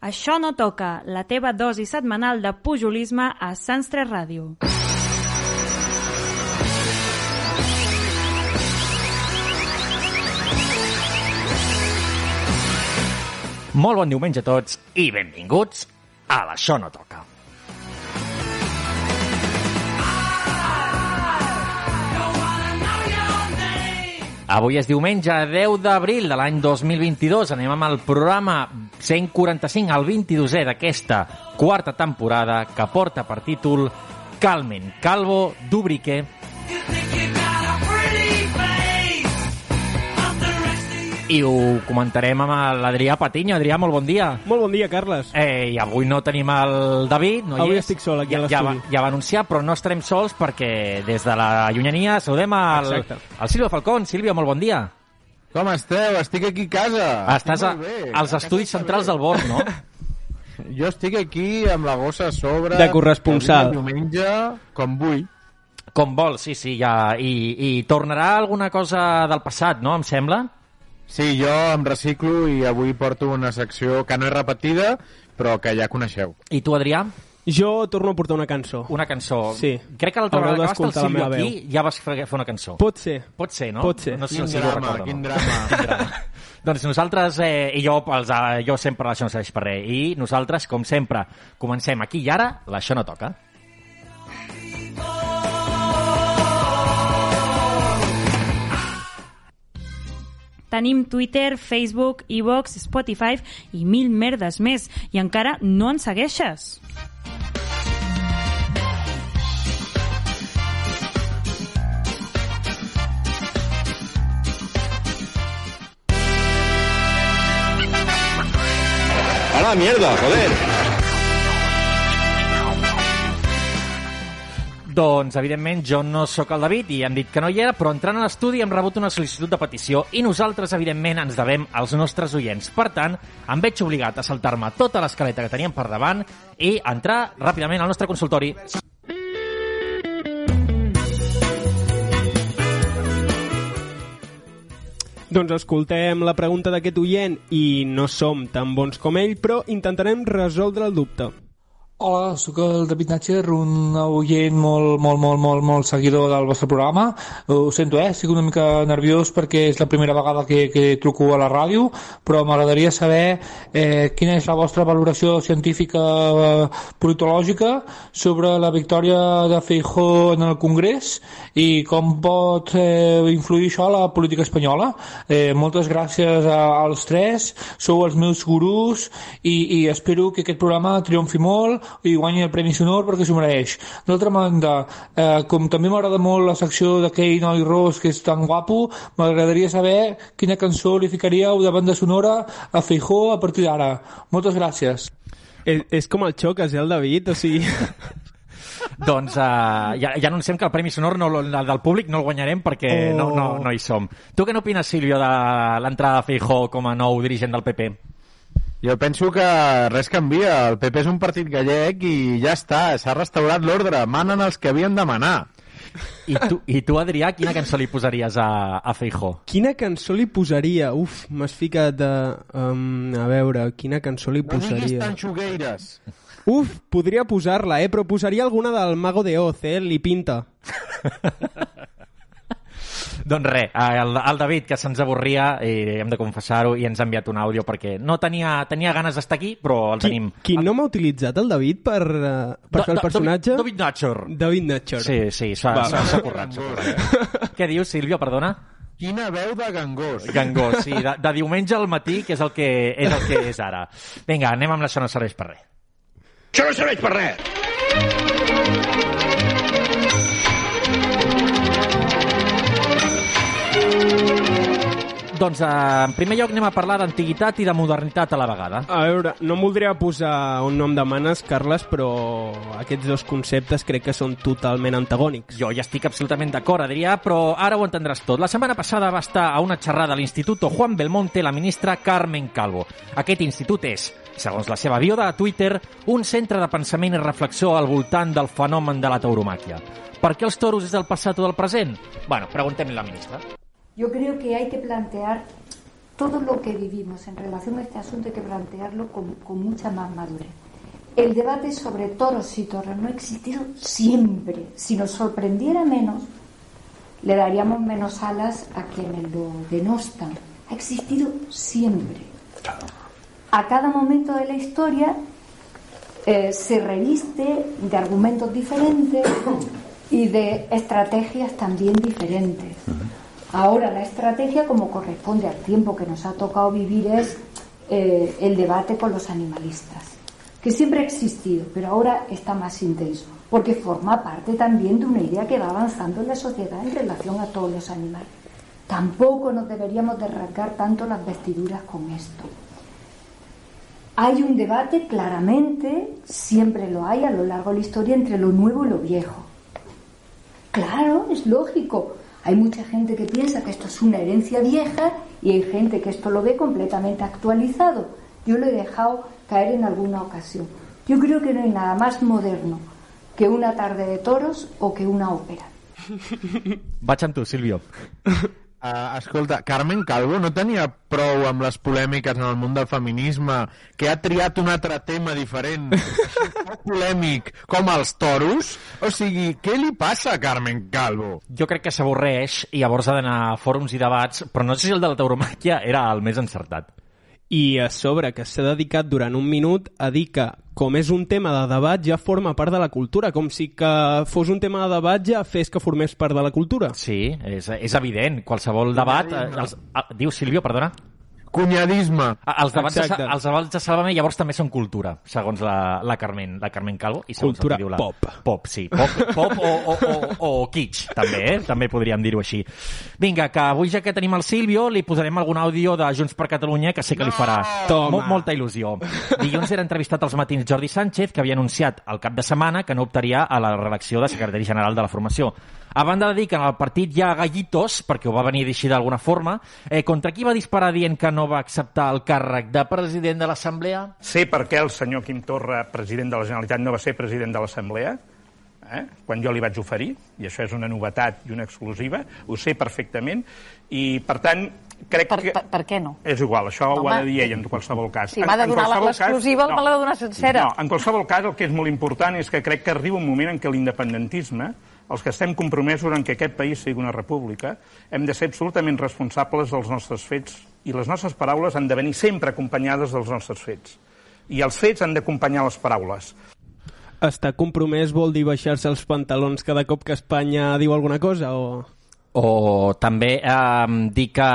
Això no toca, la teva dosi setmanal de pujolisme a Sants 3 Ràdio. Molt bon diumenge a tots i benvinguts a l'Això no toca. Avui és diumenge 10 d'abril de l'any 2022. Anem amb el programa 145 al 22è d'aquesta quarta temporada que porta per títol Calmen Calvo Dubrique i ho comentarem amb l'Adrià Patiño. Adrià, molt bon dia. Molt bon dia, Carles. Eh, I avui no tenim el David. No hi Avui és. estic sol aquí ja, a ja, va, l'estudi. ja va anunciar, però no estarem sols perquè des de la llunyania saludem al, al Silvio Falcón. Silvio, molt bon dia. Com esteu? Estic aquí a casa. Estàs a, bé. als estudis centrals del Born, no? Jo estic aquí amb la gossa a sobre. De corresponsal. el Diumenge, com vull. Com vols, sí, sí, ja. I, I tornarà alguna cosa del passat, no?, em sembla? Sí, jo em reciclo i avui porto una secció que no és repetida, però que ja coneixeu. I tu, Adrià? Jo torno a portar una cançó. Una cançó. Sí. Crec que l'altra vegada que va estar el Silvio aquí ja vas fer una cançó. Pot ser. Pot ser, no? Pot ser. No sé si Quin Silvio drama, recorda. o quin no. drama. Quin drama. doncs nosaltres, eh, i jo, els, eh, jo sempre l'això no serveix per res, i nosaltres, com sempre, comencem aquí i ara, l'això no toca. Tenim Twitter, Facebook, iVox, Spotify i mil merdes més. I encara no ens segueixes. ¡A la mierda, joder! Doncs, evidentment, jo no sóc el David i hem dit que no hi era, però entrant a l'estudi hem rebut una sol·licitud de petició i nosaltres, evidentment, ens devem als nostres oients. Per tant, em veig obligat a saltar-me tota l'escaleta que teníem per davant i entrar ràpidament al nostre consultori. Doncs escoltem la pregunta d'aquest oient i no som tan bons com ell, però intentarem resoldre el dubte. Hola, sóc el David Natcher, un oient molt, molt, molt, molt, molt seguidor del vostre programa. Ho sento, eh? Estic una mica nerviós perquè és la primera vegada que, que truco a la ràdio, però m'agradaria saber eh, quina és la vostra valoració científica eh, politològica sobre la victòria de Feijó en el Congrés i com pot eh, influir això a la política espanyola. Eh, moltes gràcies a, als tres, sou els meus gurús i, i espero que aquest programa triomfi molt i guanyi el Premi Sonor perquè s'ho mereix. D'altra banda, eh, com també m'agrada molt la secció d'aquell noi ros que és tan guapo, m'agradaria saber quina cançó li ficaríeu de banda sonora a Feijó a partir d'ara. Moltes gràcies. És, és com el xoques, eh, el David? O sigui... Doncs uh, ja, ja anunciem que el Premi Sonor no, el del públic no el guanyarem perquè Oh. no, no, no hi som. Tu què n'opines, Silvio, de l'entrada de Feijó com a nou dirigent del PP? Jo penso que res canvia. El PP és un partit gallec i ja està, s'ha restaurat l'ordre. Manen els que havien de manar. I tu, I tu, Adrià, quina cançó li posaries a, a Feijó? Quina cançó li posaria? Uf, m'has ficat de... Um, a veure, quina cançó li No diguis posaria? tan xugueires. Uf, podria posar-la, eh? Però posaria alguna del Mago de Oz, eh? Li pinta. Doncs res, el, el David, que se'ns avorria, i hem de confessar-ho, i ens ha enviat un àudio perquè no tenia, tenia ganes d'estar aquí, però el Qui, tenim. qui no m'ha utilitzat el David per, uh, per fer el personatge? David, David Natcher. David Natcher. Sí, sí, s'ha currat. Què dius, Sílvia, perdona? Quina veu de gangós. Gangó, sí, de, de diumenge al matí, que és el que és, el que és ara. Vinga, anem amb l'això no serveix per res. Això no serveix per res! Doncs, eh, en primer lloc, anem a parlar d'antiguitat i de modernitat a la vegada. A veure, no em voldria posar un nom de manes, Carles, però aquests dos conceptes crec que són totalment antagònics. Jo ja estic absolutament d'acord, Adrià, però ara ho entendràs tot. La setmana passada va estar a una xerrada a l'Institut Juan Belmonte la ministra Carmen Calvo. Aquest institut és, segons la seva bio de Twitter, un centre de pensament i reflexió al voltant del fenomen de la tauromàquia. Per què els toros és del passat o del present? Bueno, preguntem-li a la ministra. Yo creo que hay que plantear todo lo que vivimos en relación a este asunto hay que plantearlo con, mucha más madurez. El debate sobre toros y toros no ha existido siempre. Si nos sorprendiera menos, le daríamos menos alas a quienes lo denostan. Ha existido siempre. A cada momento de la historia eh, se reviste de argumentos diferentes y de estrategias también diferentes. Ahora la estrategia, como corresponde al tiempo que nos ha tocado vivir, es eh, el debate con los animalistas, que siempre ha existido, pero ahora está más intenso, porque forma parte también de una idea que va avanzando en la sociedad en relación a todos los animales. Tampoco nos deberíamos de rasgar tanto las vestiduras con esto. Hay un debate claramente, siempre lo hay a lo largo de la historia, entre lo nuevo y lo viejo. Claro, es lógico. Hay mucha gente que piensa que esto es una herencia vieja y hay gente que esto lo ve completamente actualizado. Yo lo he dejado caer en alguna ocasión. Yo creo que no hay nada más moderno que una tarde de toros o que una ópera. Amb tu, Silvio. Uh, escolta, Carmen Calvo no tenia prou amb les polèmiques en el món del feminisme que ha triat un altre tema diferent polèmic com els toros? O sigui, què li passa a Carmen Calvo? Jo crec que s'avorreix i llavors ha d'anar a fòrums i debats, però no sé si el de la tauromàquia era el més encertat. I a sobre que s'ha dedicat durant un minut a dir que com és un tema de debat ja forma part de la cultura, com si que fos un tema de debat ja fes que formés part de la cultura. Sí, és, és evident. Qualsevol debat... Eh, els, ah, diu Silvio, perdona. Cunyadisme. Els debats, de, els debats de Sálvame llavors també són cultura, segons la, la Carmen, la Carmen Calvo. I segons Cultura diu la... pop. Pop, sí. Pop, pop o, o, o, o kitsch, també, eh? També podríem dir-ho així. Vinga, que avui ja que tenim el Silvio, li posarem algun àudio de Junts per Catalunya que sé que li farà Toma. mo molta il·lusió. Dilluns era entrevistat als matins Jordi Sánchez, que havia anunciat al cap de setmana que no optaria a la reelecció de secretari general de la formació. A banda de dir que en el partit hi ha gallitos, perquè ho va venir així d'alguna forma, eh, contra qui va disparar dient que no va acceptar el càrrec de president de l'Assemblea? Sé per què el senyor Quim Torra, president de la Generalitat, no va ser president de l'Assemblea, eh? quan jo li vaig oferir, i això és una novetat i una exclusiva, ho sé perfectament, i per tant crec Per, que... per, per què no? És igual, això ho Home, ha de dir ell en qualsevol cas. si m'ha de donar la- qualsevol cas- l'exclusiva, me l'ha de donar sencera. No, en qualsevol cas, el que és molt important és que crec que arriba un moment en què l'independentisme, els que estem compromesos en que aquest país sigui una república, hem de ser absolutament responsables dels nostres fets i les nostres paraules han de venir sempre acompanyades dels nostres fets. I els fets han d'acompanyar les paraules. Estar compromès vol dir baixar-se els pantalons cada cop que Espanya diu alguna cosa o... O també eh, dir que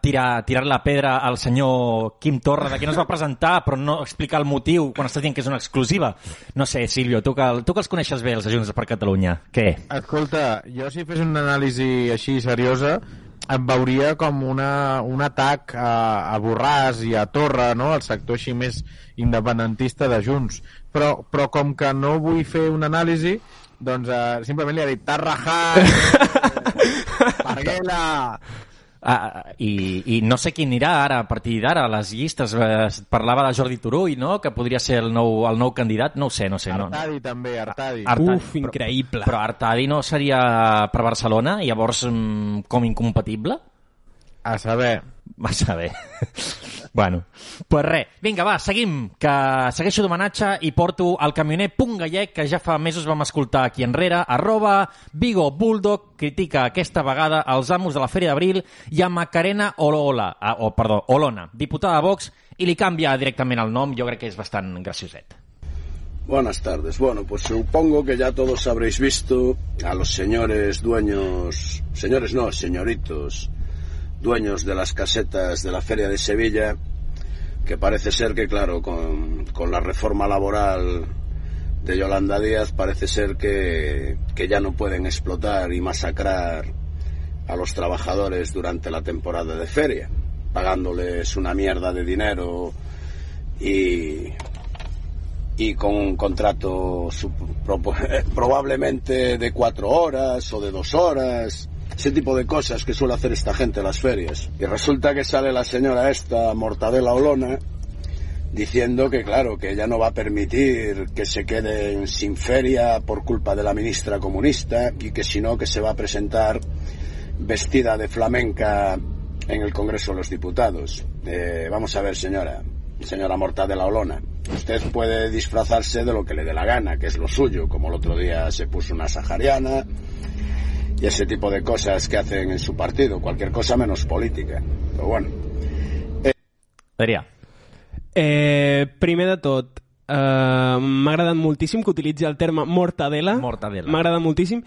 tirar, tirar la pedra al senyor Quim Torra de que no es va presentar però no explicar el motiu quan estàs dient que és una exclusiva. No sé, Silvio, tu que, tu que els coneixes bé, els Junts per Catalunya, què? Escolta, jo si fes una anàlisi així seriosa em veuria com una, un atac a, a Borràs i a Torra, no? el sector així més independentista de Junts. Però, però com que no vull fer una anàlisi, doncs eh, simplement li ha dit t'has rajat, Parguela... Ah, i, I no sé qui anirà ara, a partir d'ara, a les llistes. Eh, es parlava de Jordi Turull, no?, que podria ser el nou, el nou candidat. No ho sé, no sé. No. Artadi també, Artadi. Artadi, Uf, increïble. Però, però Artadi no seria per Barcelona, i llavors mm, com incompatible? A saber... Va saber. bueno, pues res. Vinga, va, seguim, que segueixo d'homenatge i porto el camioner Punt Gallec, que ja fa mesos vam escoltar aquí enrere, arroba Vigo Bulldog, critica aquesta vegada els amos de la Fèria d'Abril i a Macarena Olola, ah, oh, perdó, Olona, diputada de Vox, i li canvia directament el nom, jo crec que és bastant gracioset. Buenas tardes. Bueno, pues supongo que ya todos habréis visto a los señores dueños, señores no, señoritos, dueños de las casetas de la Feria de Sevilla, que parece ser que, claro, con, con la reforma laboral de Yolanda Díaz, parece ser que, que ya no pueden explotar y masacrar a los trabajadores durante la temporada de feria, pagándoles una mierda de dinero y, y con un contrato probablemente de cuatro horas o de dos horas, ese tipo de cosas que suele hacer esta gente en las ferias. Y resulta que sale la señora esta, Mortadela Olona, diciendo que claro, que ella no va a permitir que se queden sin feria por culpa de la ministra comunista y que si no, que se va a presentar vestida de flamenca en el Congreso de los Diputados. Eh, vamos a ver, señora, señora Mortadela Olona. Usted puede disfrazarse de lo que le dé la gana, que es lo suyo, como el otro día se puso una sahariana y ese tipo de cosas que hacen en su partido, cualquier cosa menos política. Pero bueno, Adrià. Eh, primer de tot, eh, m'ha agradat moltíssim que utilitzi el terme mortadela. Mortadela. M'ha agradat moltíssim.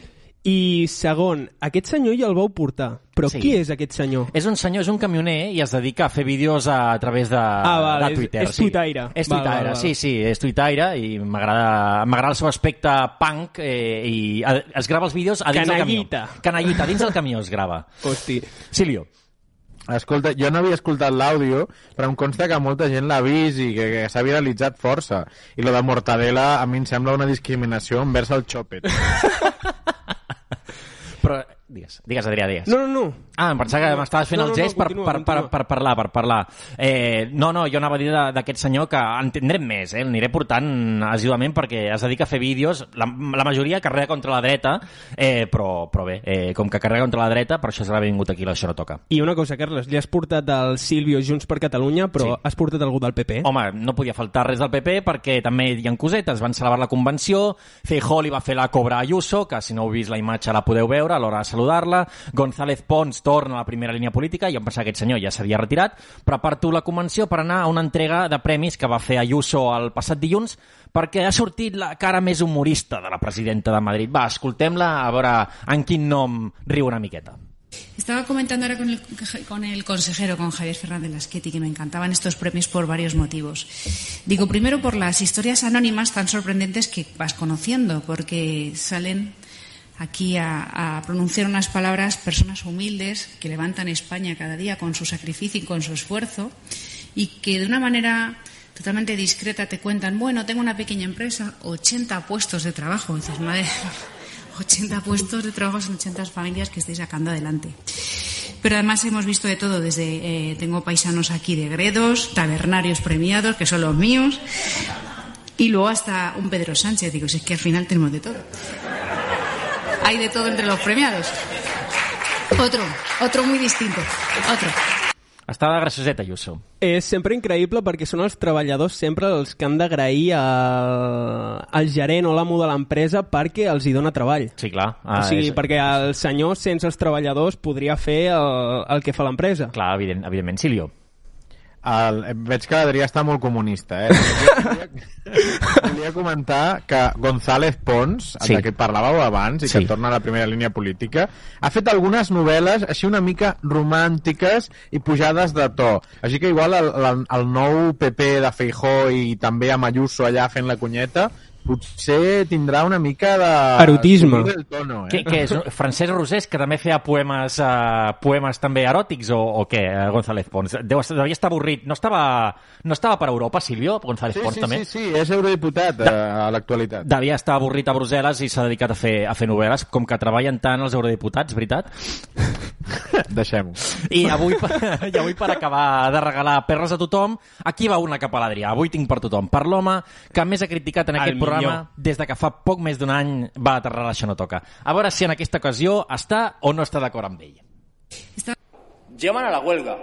I segon, aquest senyor ja el vau portar. Però Sí. qui és aquest senyor? És un senyor, és un camioner i es dedica a fer vídeos a, a través de, Ah, val, de és- Twitter. és tuitaire. És Val, tuitaire, val, val. sí, sí, és tuitaire i m'agrada m'agrada el seu aspecte punk eh, i es grava els vídeos a dins Canallita. del camió. Canallita. dins del camió es grava. Hosti. Silvio. Escolta, jo no havia escoltat l'àudio, però em consta que molta gent l'ha vist i que, que s'ha viralitzat força. I lo de Mortadela a mi em sembla una discriminació envers el xòpet. Però, digues, digues, Adrià, digues. No, no, no. Ah, em pensava que m'estaves fent No, el no, gest no, per, continua, per, per, continua. per parlar, per parlar. Eh, no, no, jo anava a dir d'aquest senyor que en tindrem més, eh? l'aniré portant assiduament perquè es dedica a fer vídeos, la, la majoria carrega contra la dreta, eh, però, però bé, eh, com que carrega contra la dreta, per això s'ha vingut aquí, això no toca. I una cosa, Carles, li has portat el Silvio Junts per Catalunya, però Sí. has portat algú del PP? Home, no podia faltar res del PP perquè també hi ha cosetes. Van celebrar la convenció, Feijó li va fer la cobra a Ayuso, que si no heu vist la imatge la podeu veure a l'hora de saludar-la. González Pons torna a la primera línia política, jo em pensava que aquest senyor ja s'havia retirat, però parto la convenció per anar a una entrega de premis que va fer Ayuso el passat dilluns perquè ha sortit la cara més humorista de la presidenta de Madrid. Va, escoltem-la a veure en quin nom riu una miqueta. Estaba comentando ahora con el, con el consejero, con Javier Fernández Lasqueti, que me encantaban estos premios por varios motivos. Digo, primero por las historias anónimas tan sorprendentes que vas conociendo, porque salen aquí a, pronunciar unas palabras personas humildes que levantan España cada día con su sacrificio y con su esfuerzo y que de una manera totalmente discreta te cuentan, bueno, tengo una pequeña empresa, 80 puestos de trabajo. Dices, madre, 80 puestos de trabajo son 80 familias que estoy sacando adelante. Pero además hemos visto de todo, desde eh, tengo paisanos aquí de Gredos, tabernarios premiados, que son los míos, y luego hasta un Pedro Sánchez. Digo, si es que al final tenemos de todo. Hay de todo entre los premiados. Otro, otro muy distinto. Otro. Estava gracioseta, Ayuso. És sempre increïble perquè són els treballadors sempre els que han d'agrair al, al gerent o l'amo de l'empresa perquè els hi dona treball. Sí, clar. o sigui, és- perquè el senyor, sense els treballadors, podria fer el, el que fa l'empresa. Clar, evident, evidentment. Silvio. El, veig que l'Adrià està molt comunista, eh? Volia, volia comentar que González Pons, Sí. de què parlàveu abans, i Sí. que torna a la primera línia política, ha fet algunes novel·les així una mica romàntiques i pujades de to. Així que igual el, el, el nou PP de Feijó i també amb Ayuso allà fent la cunyeta, potser tindrà una mica de... Erotisme. el tono, eh? Què, què és? Francesc Rosés, que també feia poemes, uh, poemes també eròtics, o, o què, eh, González Pons? Deu, estar- devia estar avorrit. No estava, no estava per Europa, Silvio, González Sí, Pons sí, també? sí, sí, és eurodiputat eh, a l'actualitat. Devia estar avorrit a Brussel·les i s'ha dedicat a fer, a fer novel·les, com que treballen tant els eurodiputats, veritat? Deixem-ho. I avui, I avui per acabar de regalar perres a tothom, aquí va una cap a l'Adrià. Avui tinc per tothom. Per l'home que més ha criticat en El aquest millor. programa des de que fa poc més d'un any va aterrar a Això no toca. A veure si en aquesta ocasió està o no està d'acord amb ell. Llaman a la huelga.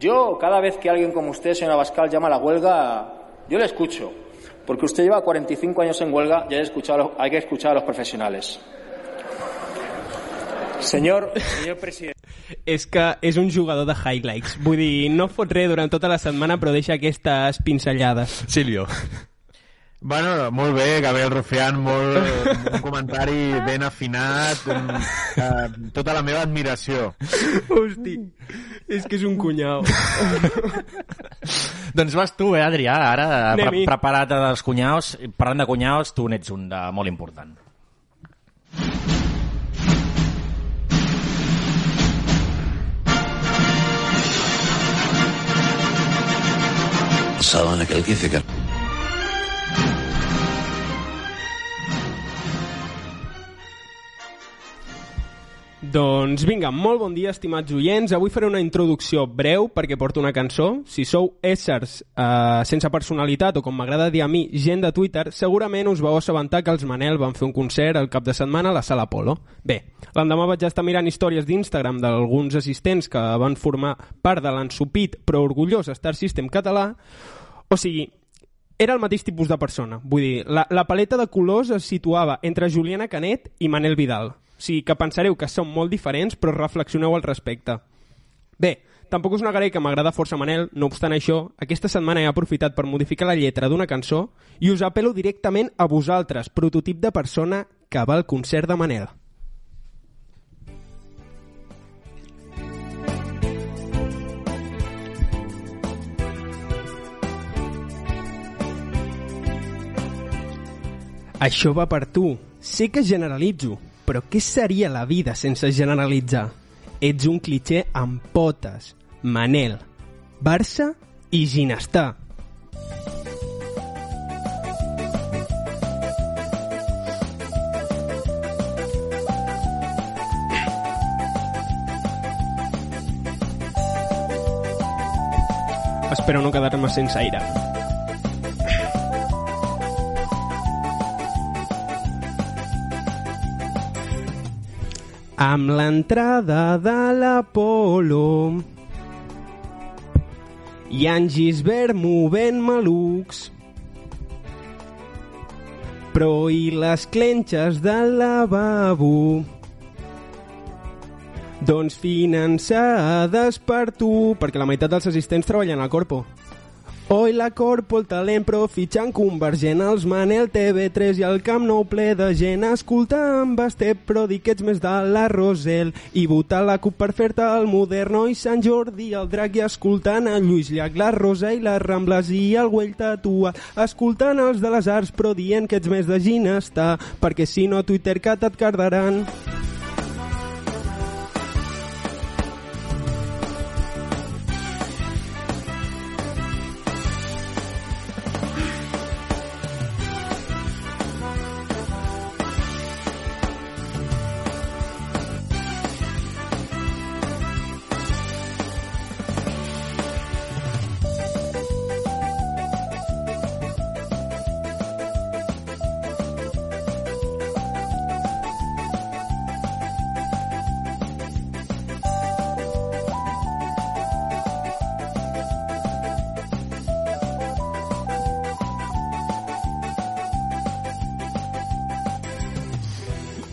Yo, cada vez que alguien como usted, señora Bascal, llama a la huelga, yo le escucho. Porque usted lleva 45 años en huelga y hay que escuchar a los, hay que escuchar a los profesionales. Señor, señor presidente. És que és un jugador de highlights. Vull dir, no fot res durant tota la setmana, però deixa aquestes pinzellades. Silvio. Bueno, molt bé, Gabriel Rufián, molt, un comentari ben afinat, un, uh, tota la meva admiració. Hosti, és que és un cunyau. Doncs vas tu, eh, Adrià, ara pre Anem-hi. preparat dels cunyaus. Parlant de cunyaus, tu n'ets un de molt important. Saben aquel que dice que Doncs vinga, molt bon dia, estimats oients. Avui faré una introducció breu perquè porto una cançó. Si sou éssers eh, sense personalitat o, com m'agrada dir a mi, gent de Twitter, segurament us vau assabentar que els Manel van fer un concert el cap de setmana a la Sala Apolo. Bé, l'endemà vaig estar mirant històries d'Instagram d'alguns assistents que van formar part de l'ensupit però orgullós Star System català. O sigui, era el mateix tipus de persona. Vull dir, la, la paleta de colors es situava entre Juliana Canet i Manel Vidal. Sigui, que pensareu que són molt diferents, però reflexioneu al respecte. Bé, tampoc us negaré que m'agrada força Manel, no obstant això, aquesta setmana he aprofitat per modificar la lletra d'una cançó i us apelo directament a vosaltres, prototip de persona que va al concert de Manel. Això va per tu. Sé que generalitzo, però què seria la vida sense generalitzar? Ets un clitxer amb potes. Manel, Barça i Ginestar. Espero no quedar-me sense aire. Amb l'entrada de l'Apolo. I en Gisbert movent malucs. Però i les clenxes del lavabo? Doncs finançades per tu perquè la meitat dels assistents treballen al Corpo Oi la Corpo, el talent, però fitxant convergent els Manel TV3 i el Camp Nou ple de gent. Escolta amb Estep, però di que ets més de la Rosel. I votar la CUP per fer-te el Moderno i Sant Jordi, el Drac i escoltant a Lluís Llach, la Rosa i les Rambles i el Güell Tatua, escoltant els de les arts però dient que ets més de ginestar perquè si no a Twitter Cat et cardaran.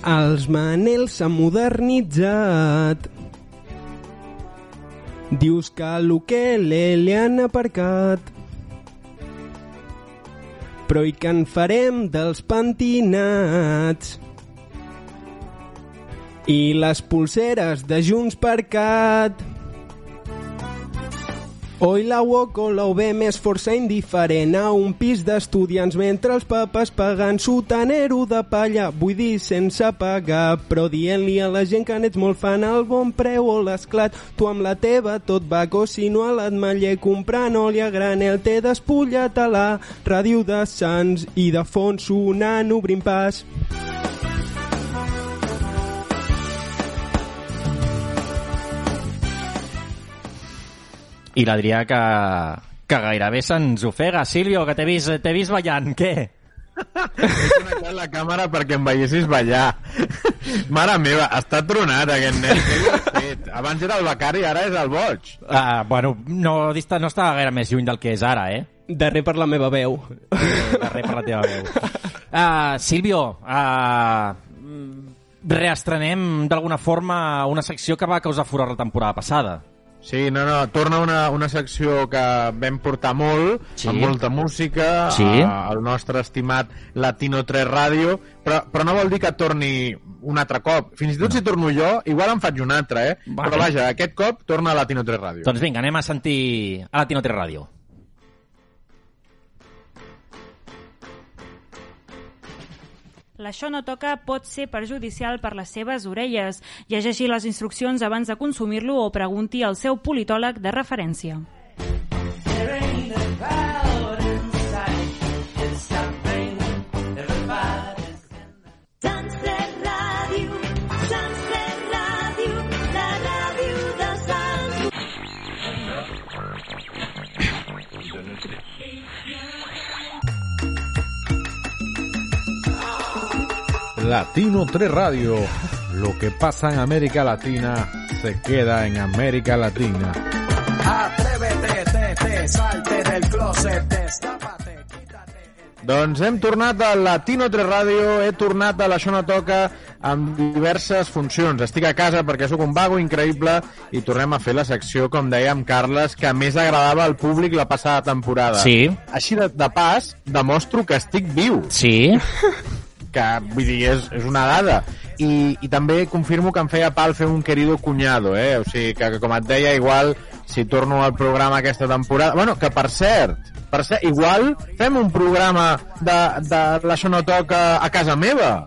Els Manels s'han modernitzat. Dius que l'Ukele li han aparcat. Però i que en farem dels pentinats? I les pulseres de Junts per Cat? Oi la UOC o la UB més força indiferent a un pis d'estudiants mentre els papes pagant sotanero de palla, vull dir sense pagar, però dient-li a la gent que n'ets molt fan el bon preu o l'esclat, tu amb la teva tot va si no a l'Atmaller comprant oli a granel t'he despullat a la ràdio de Sants i de fons sonant obrint pas. I l'Adrià que, que gairebé se'ns ofega. Silvio, que t'he vist, t'he vist ballant, què? He connectat la càmera perquè em veiessis ballar. Mare meva, està tronat aquest nen. Què? Abans era el becari, ara és el boig. Uh, bueno, no, dista, no està gaire més lluny del que és ara, eh? Darrer per la meva veu. Darrer per la teva veu. Uh, Silvio, uh, reestrenem d'alguna forma una secció que va causar furor la temporada passada. Sí, no, no, torna una, una secció que vam portar molt, Sí. amb molta música, Sí. eh, el nostre estimat Latino 3 Ràdio, però, però no vol dir que torni un altre cop. Fins i tot si torno jo, igual en faig un altre, eh? Vale. Però vaja, aquest cop torna a Latino 3 Ràdio. Doncs vinga, anem a sentir a Latino 3 Ràdio. L'això no toca pot ser perjudicial per les seves orelles. Llegeixi les instruccions abans de consumir-lo o pregunti al seu politòleg de referència. Sants 3 Latino 3 Radio. Lo que pasa en América Latina se queda en América Latina. Atrévete, te, te, salte del closet, destápate. Doncs hem tornat a Latino 3 Ràdio, he tornat a l'Això no toca amb diverses funcions. Estic a casa perquè sóc un vago increïble i tornem a fer la secció, com deia amb Carles, que més agradava al públic la passada temporada. Sí. Així de, de pas, demostro que estic viu. Sí. Que, vull dir, és, és una dada. I, I també confirmo que em feia pal fer un querido cunyado, eh? O sigui, que, que com et deia, igual, si torno al programa aquesta temporada... Bueno, que per cert, per cert, igual fem un programa de, de la no toca a casa meva.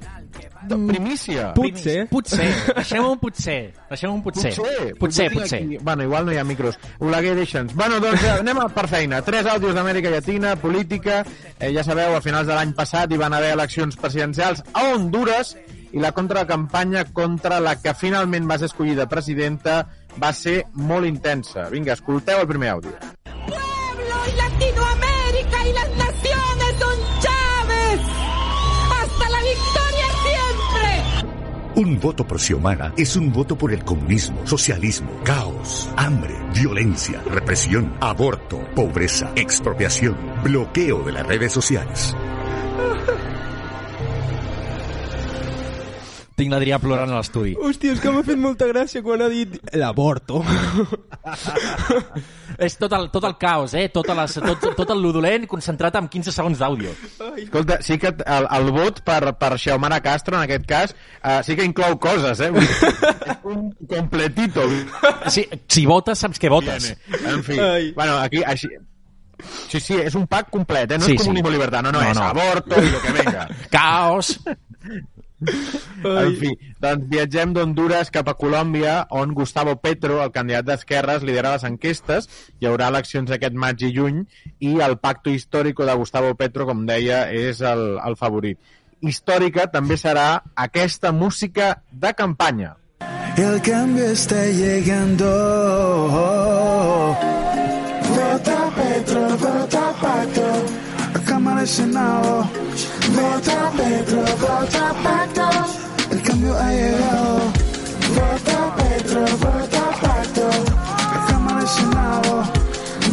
De primícia. Potser. Potser. Deixem un potser. Deixem un potser. Potser, Potser, potser. Aquí. Bueno, igual no hi ha micros. Oleguer, deixa'ns. Bueno, doncs eh, anem per feina. Tres àudios d'Amèrica Llatina, política. Eh, ja sabeu, a finals de l'any passat hi van haver eleccions presidencials a Honduras i la contracampanya contra la que finalment va ser escollida presidenta va ser molt intensa. Vinga, escolteu el primer àudio. Un voto por Xiomara es un voto por el comunismo, socialismo, caos, hambre, violencia, represión, aborto, pobreza, expropiación, bloqueo de las redes sociales. Tinc l'Adrià plorant a l'estudi. Hòstia, és que m'ha fet molta gràcia quan ha dit l'aborto. És tot el, tot el caos, eh? Tot, les, tot, tot el ludolent concentrat en 15 segons d'àudio. Escolta, sí que el, el vot per, per Xiomara Castro, en aquest cas, uh, sí que inclou coses, eh? Vull dir, és un completito. Sí, si votes, saps que votes. En fi, Ai. bueno, aquí, així... Sí, sí, és un pack complet, eh? No Sí, és sí. comunismo libertad, no, no, No, és no. aborto i lo que venga. Caos. En fi, doncs viatgem d'Honduras cap a Colòmbia, on Gustavo Petro, el candidat d'esquerres, lidera les enquestes. Hi haurà eleccions aquest maig i juny i el pacto històrico de Gustavo Petro, com deia, és el, el favorit. Històrica també serà aquesta música de campanya. El cambio está llegando. Vota Petro, vota. Senado. Vota Petro, vota Pacto. El cambio ha llegado. Vota Petro, vota Pacto. Cámara y Senado.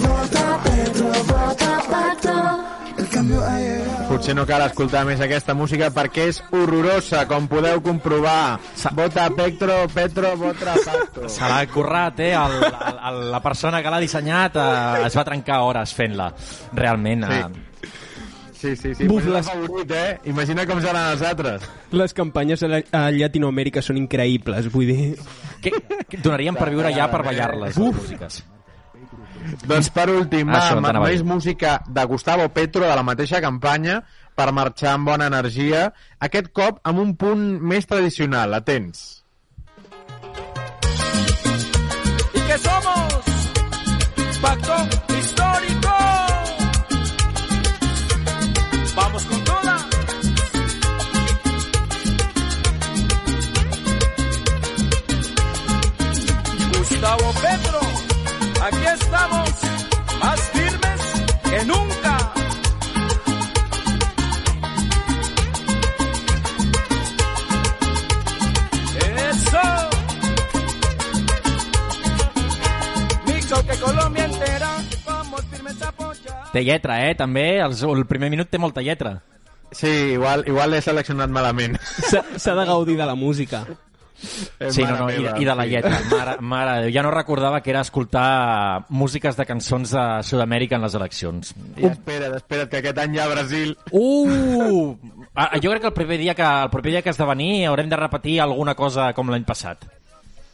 Vota Petro, vota Pacto. El cambio ha llegado. Potser no cal escoltar més aquesta música perquè és horrorosa, com podeu comprovar. Vota Petro, Petro, vota Pacto. Se l'ha currat, eh? El, el, el, la persona que l'ha dissenyat eh, es va trencar hores fent-la. Realment. Sí. Eh, Sí, sí, sí. Buf, les- favorit, eh? Imagina com seran els altres. Les campanyes a, la, a Llatinoamèrica són increïbles, vull dir... que, que donaríem per viure ja per ballar-les, les músiques. Doncs per últim, Això, va, t'anava a més música de Gustavo Petro, de la mateixa campanya, per marxar amb bona energia, aquest cop amb un punt més tradicional. Atents. ¿Y qué somos? Pacto Gustavo Petro, aquí estamos, más firmes que nunca. Eso. Mixo que Colombia entera, vamos firmes a apoyar. Té lletra, eh? També els, el primer minut té molta lletra. Sí, igual, igual l'he seleccionat malament. S'ha de gaudir de la música. Eh, Sí, no, no, i, i de la lletra. Mare, mare, ja no recordava que era escoltar músiques de cançons de Sud-amèrica en les eleccions. I espera't, espera't, que aquest any hi ha Brasil. Uh! Ah, Jo crec que el proper dia que, el proper dia que has de venir haurem de repetir alguna cosa com l'any passat.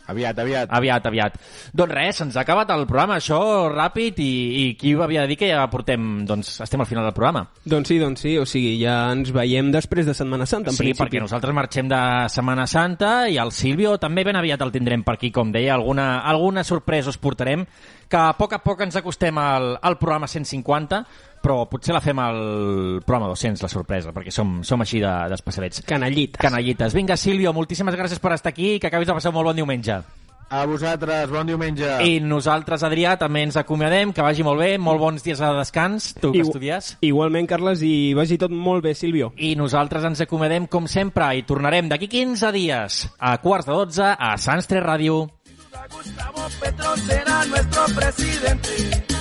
Aviat, aviat. Aviat, aviat. Doncs res, se'ns ha acabat el programa, això ràpid, i, i qui ho havia de dir que ja portem, doncs estem al final del programa. Doncs sí, doncs sí, o sigui, ja ens veiem després de Setmana Santa, en sí, principi. perquè nosaltres marxem de Setmana Santa i el Silvio també ben aviat el tindrem per aquí, com deia, alguna, alguna sorpresa us portarem, que a poc a poc ens acostem al, al programa 150, però potser la fem al programa 200, la sorpresa, perquè som, som així de- d'especialets. Canallites. Canallites. Vinga, Silvio, moltíssimes gràcies per estar aquí i que acabis de passar un molt bon diumenge. A vosaltres, bon diumenge. I nosaltres, Adrià, també ens acomiadem, que vagi molt bé, molt bons dies de descans, tu que Igu- estudies. Igualment, Carles, i vagi tot molt bé, Silvio. I nosaltres ens acomiadem, com sempre, i tornarem d'aquí 15 dies, a quarts de 12, a Sants 3 Ràdio. Petro será nuestro presidente.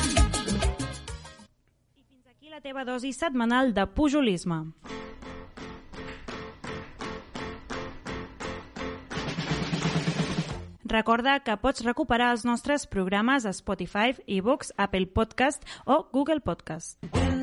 La teva dosi setmanal de pujolisme. Recorda que pots recuperar els nostres programes a Spotify, eBooks, Apple Podcast o Google Podcast. There